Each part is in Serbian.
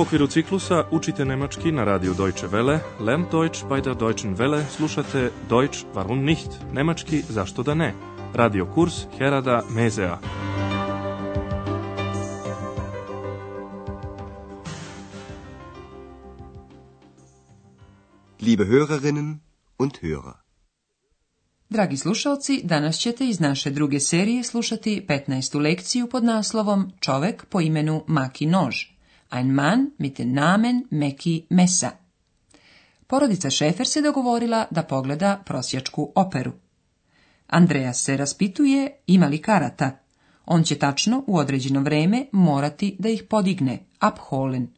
okviru ciklusa učite nemački na radiju Deutsche Welle, Lern Deutsch bei der Deutschen Welle slušate Deutsch warum nicht, nemački zašto da ne, radio kurs Herada Mezea. Liebe Hörerinnen und Hörer. Dragi slušalci, danas ćete iz naše druge serije slušati 15. lekciju pod naslovom Čovek po imenu Maki Nož ein Mann mit dem Namen Meki Mesa. Porodica Šefer se dogovorila da pogleda prosječku operu. Andreas se raspituje ima li karata. On će tačno u određeno vrijeme morati da ih podigne, upholen.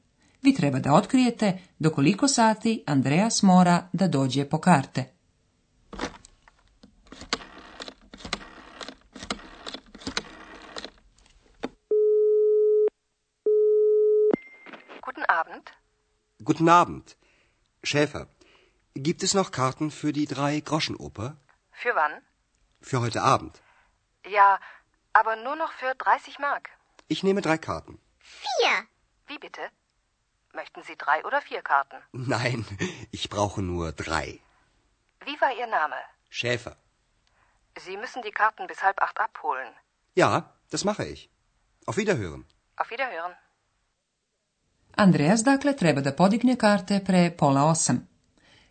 Vi treba da otkrijete dokoliko sati Andreas mora da dođe po karte. Guten Abend. Schäfer, gibt es noch Karten für die drei groschen Für wann? Für heute Abend. Ja, aber nur noch für 30 Mark. Ich nehme drei Karten. Vier. Wie bitte? Möchten Sie drei oder vier Karten? Nein, ich brauche nur drei. Wie war Ihr Name? Schäfer. Sie müssen die Karten bis halb acht abholen. Ja, das mache ich. Auf Wiederhören. Auf Wiederhören. Andreas dakle treba da podigne karte pre pola osam.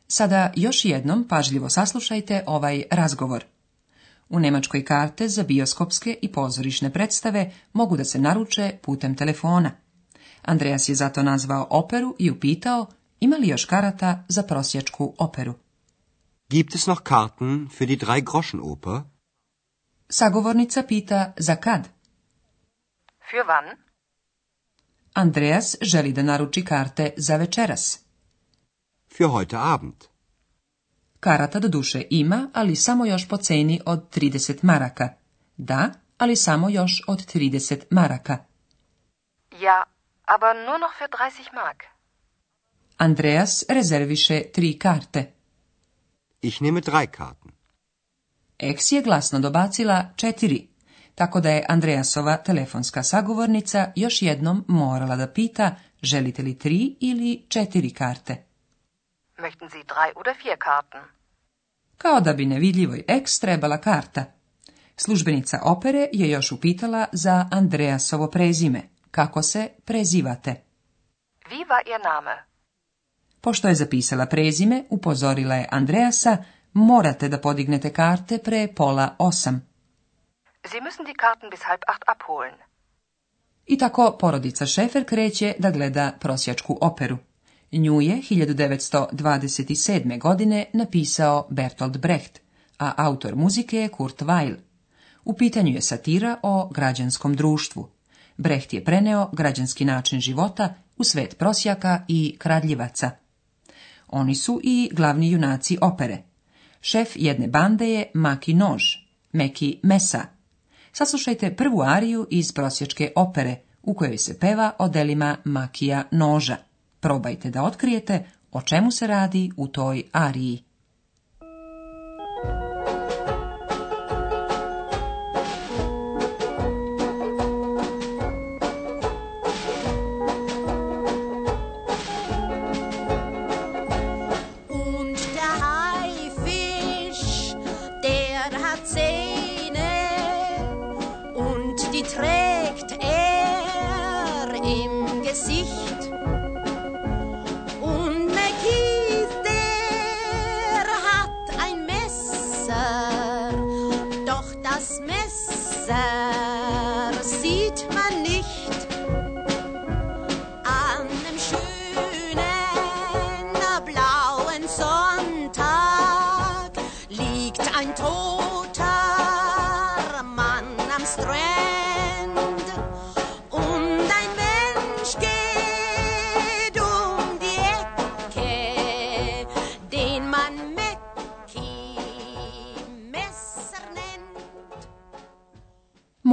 Sada još jednom pažljivo saslušajte ovaj razgovor. U Nemačkoj karte za bioskopske i pozorišne predstave mogu da se naruče putem telefona. Andreas je zato nazvao operu i upitao ima li još karata za prosječku operu. Gibt es noch Karten für die drei Groschen Oper? Sagovornica pita za kad. Für wann? Andreas želi da naruči karte za večeras. Für heute Abend. Karata do duše ima, ali samo još po ceni od 30 maraka. Da, ali samo još od 30 maraka. Ja, aber nur noch für 30 mark. Andreas rezerviše tri karte. Ich nehme drei karten. Eks je glasno dobacila četiri tako da je Andreasova telefonska sagovornica još jednom morala da pita želite li tri ili četiri karte. Kao da bi nevidljivoj ex trebala karta. Službenica opere je još upitala za Andreasovo prezime. Kako se prezivate? je name. Pošto je zapisala prezime, upozorila je Andreasa, morate da podignete karte pre pola osam. Sie müssen die Karten bis halb abholen. I tako porodica Šefer kreće da gleda prosjačku operu. Nju je 1927. godine napisao Bertolt Brecht, a autor muzike je Kurt Weill. U pitanju je satira o građanskom društvu. Brecht je preneo građanski način života u svet prosjaka i kradljivaca. Oni su i glavni junaci opere. Šef jedne bande je Maki Nož, Meki Mesa, Saslušajte prvu ariju iz prosječke opere u kojoj se peva o delima makija noža. Probajte da otkrijete o čemu se radi u toj ariji. say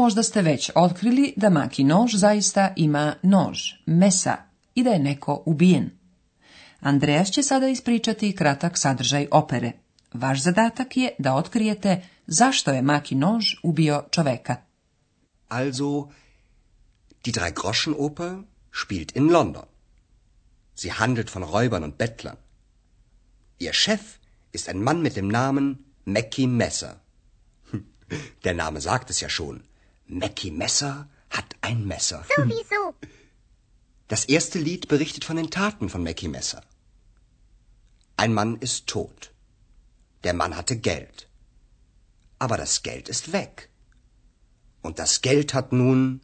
Možda ste već otkrili da maki nož zaista ima nož, mesa i da je neko ubijen. Andreas će sada ispričati kratak sadržaj opere. Vaš zadatak je da otkrijete zašto je maki nož ubio čoveka. Also, die drei Groschen Oper spielt in London. Sie handelt von Räubern und Bettlern. Ihr Chef ist ein Mann mit dem Namen Mackie Messer. Der Name sagt es ja schon. Mackie Messer hat ein Messer. Sowieso. Das erste Lied berichtet von den Taten von Mackie Messer. Ein Mann ist tot. Der Mann hatte Geld. Aber das Geld ist weg. Und das Geld hat nun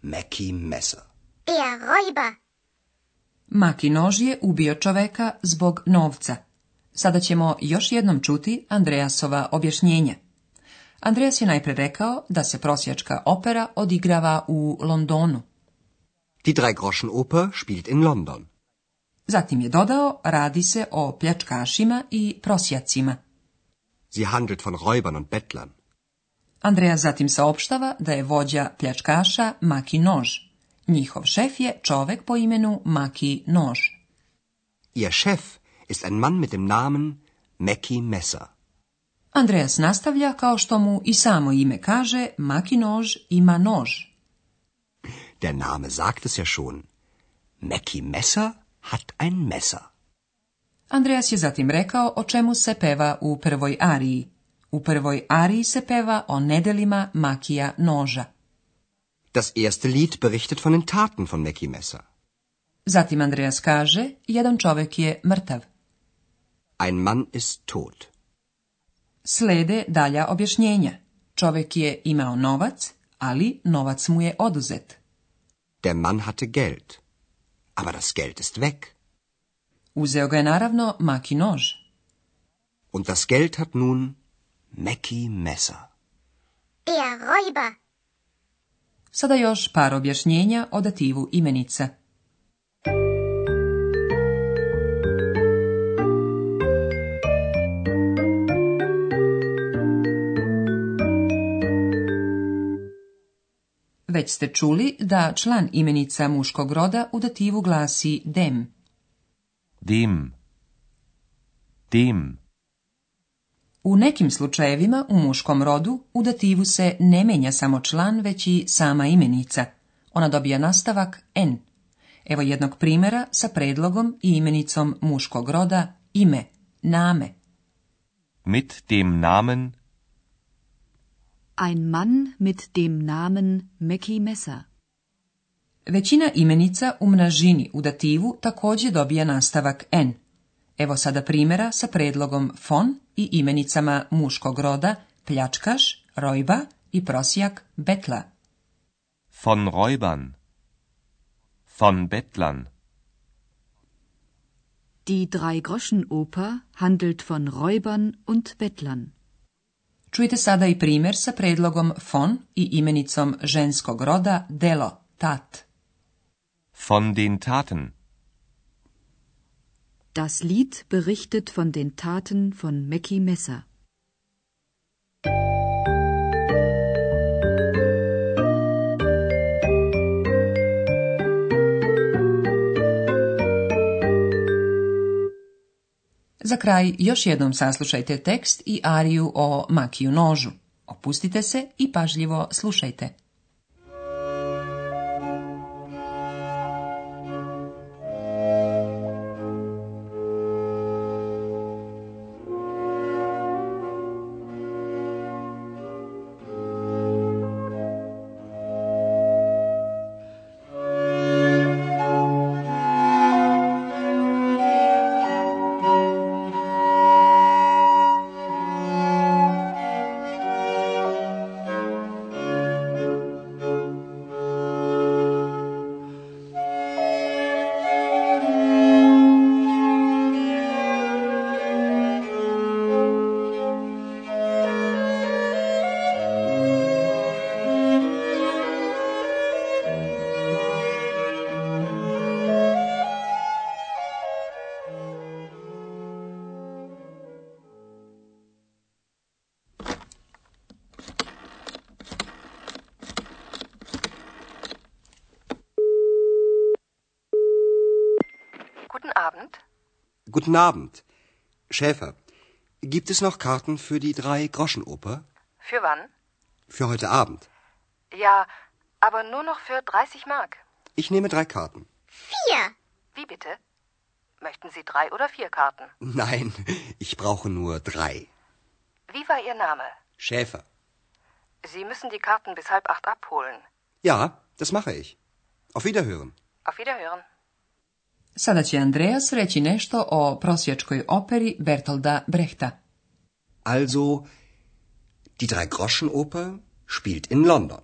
Mackie Messer. Der Räuber. Mackie nož je ubio čoveka zbog novca. Sada ćemo još jednom čuti Andreasova objašnjenja. Andreas je najpre rekao da se prosječka opera odigrava u Londonu. Die drei Groschen Oper spielt in London. Zatim je dodao, radi se o pljačkašima i prosjacima. Sie handelt von Räubern und Bettlern. Andreja zatim saopštava da je vođa pljačkaša Maki Nož. Njihov šef je čovek po imenu Maki Nož. Ihr Chef ist ein Mann mit dem Namen Mackie Messer. Andreas nastavlja kao što mu i samo ime kaže, maki nož ima nož. Der Name sagt es ja schon. Meki Messer hat ein Messer. Andreas je zatim rekao o čemu se peva u prvoj ariji. U prvoj ariji se peva o nedelima makija noža. Das erste Lied berichtet von den Taten von Meki Messer. Zatim Andreas kaže, jedan čovjek je mrtav. Ein Mann ist tot. Slede dalja objašnjenja. Čovjek je imao novac, ali novac mu je oduzet. Der Mann hatte Geld, aber das Geld ist weg. Uzeo ga je naravno maki nož. Und das Geld hat nun Meki Messer. Er Räuber. Sada još par objašnjenja o dativu imenica. Već ste čuli da član imenica muškog roda u dativu glasi dem. Dim. Dim. U nekim slučajevima u muškom rodu u dativu se ne menja samo član, već i sama imenica. Ona dobija nastavak N. Evo jednog primjera sa predlogom i imenicom muškog roda ime, name. Mit dem Namen Ein Mann mit dem Namen Mackie Messer. Većina imenica u množini u dativu također dobija nastavak n. Evo sada primjera sa predlogom von i imenicama muškog roda pljačkaš, rojba i prosjak betla. Von Räubern Von Bettlern Die Drei-Groschen-Oper handelt von Räubern und Bettlern. Čujte sada i primjer sa predlogom von i imenicom ženskog roda delo, tat. Von den Taten. Das Lied berichtet von den Taten von Mackie Messer. Za kraj još jednom saslušajte tekst i ariju o makiju nožu. Opustite se i pažljivo slušajte. Guten Abend. Schäfer, gibt es noch Karten für die drei groschen Für wann? Für heute Abend. Ja, aber nur noch für 30 Mark. Ich nehme drei Karten. Vier. Wie bitte? Möchten Sie drei oder vier Karten? Nein, ich brauche nur drei. Wie war Ihr Name? Schäfer. Sie müssen die Karten bis halb acht abholen. Ja, das mache ich. Auf Wiederhören. Auf Wiederhören. Sada će Andreas reći nešto o prosječkoj operi Bertolda Brechta. Also, die Drei-Groschen-Oper spielt in London.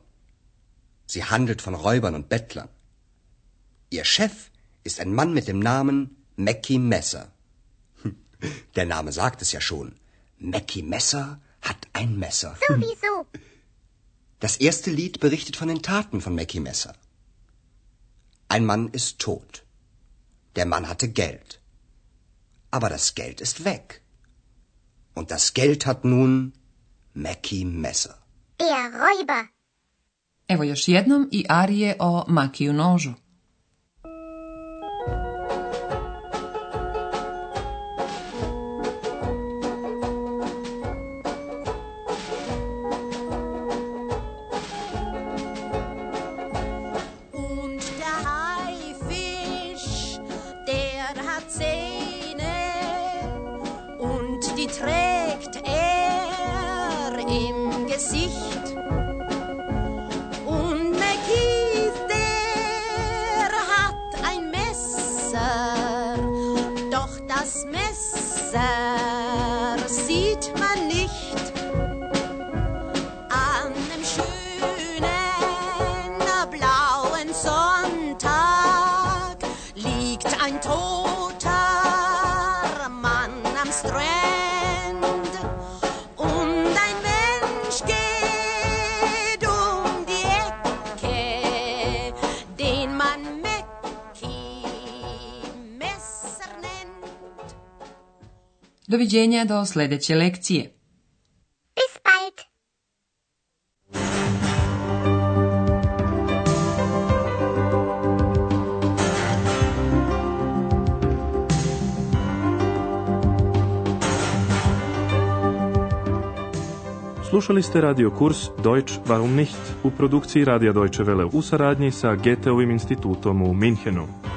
Sie handelt von Räubern und Bettlern. Ihr Chef ist ein Mann mit dem Namen Mackie Messer. Hm, der Name sagt es ja schon. Mackie Messer hat ein Messer. Sowieso. Hm. Das erste Lied berichtet von den Taten von Mackie Messer. Ein Mann ist tot. Der Mann hatte Geld. Aber das Geld ist weg. Und das Geld hat nun Mackie Messer. Der Räuber. Evo još jednom i arije o Makiju nožu. Doviđenja do sljedeće lekcije. Bis Slušali ste radio kurs Deutsch warum nicht u produkciji Radija Deutsche Welle u saradnji sa Goetheovim institutom u Minhenu.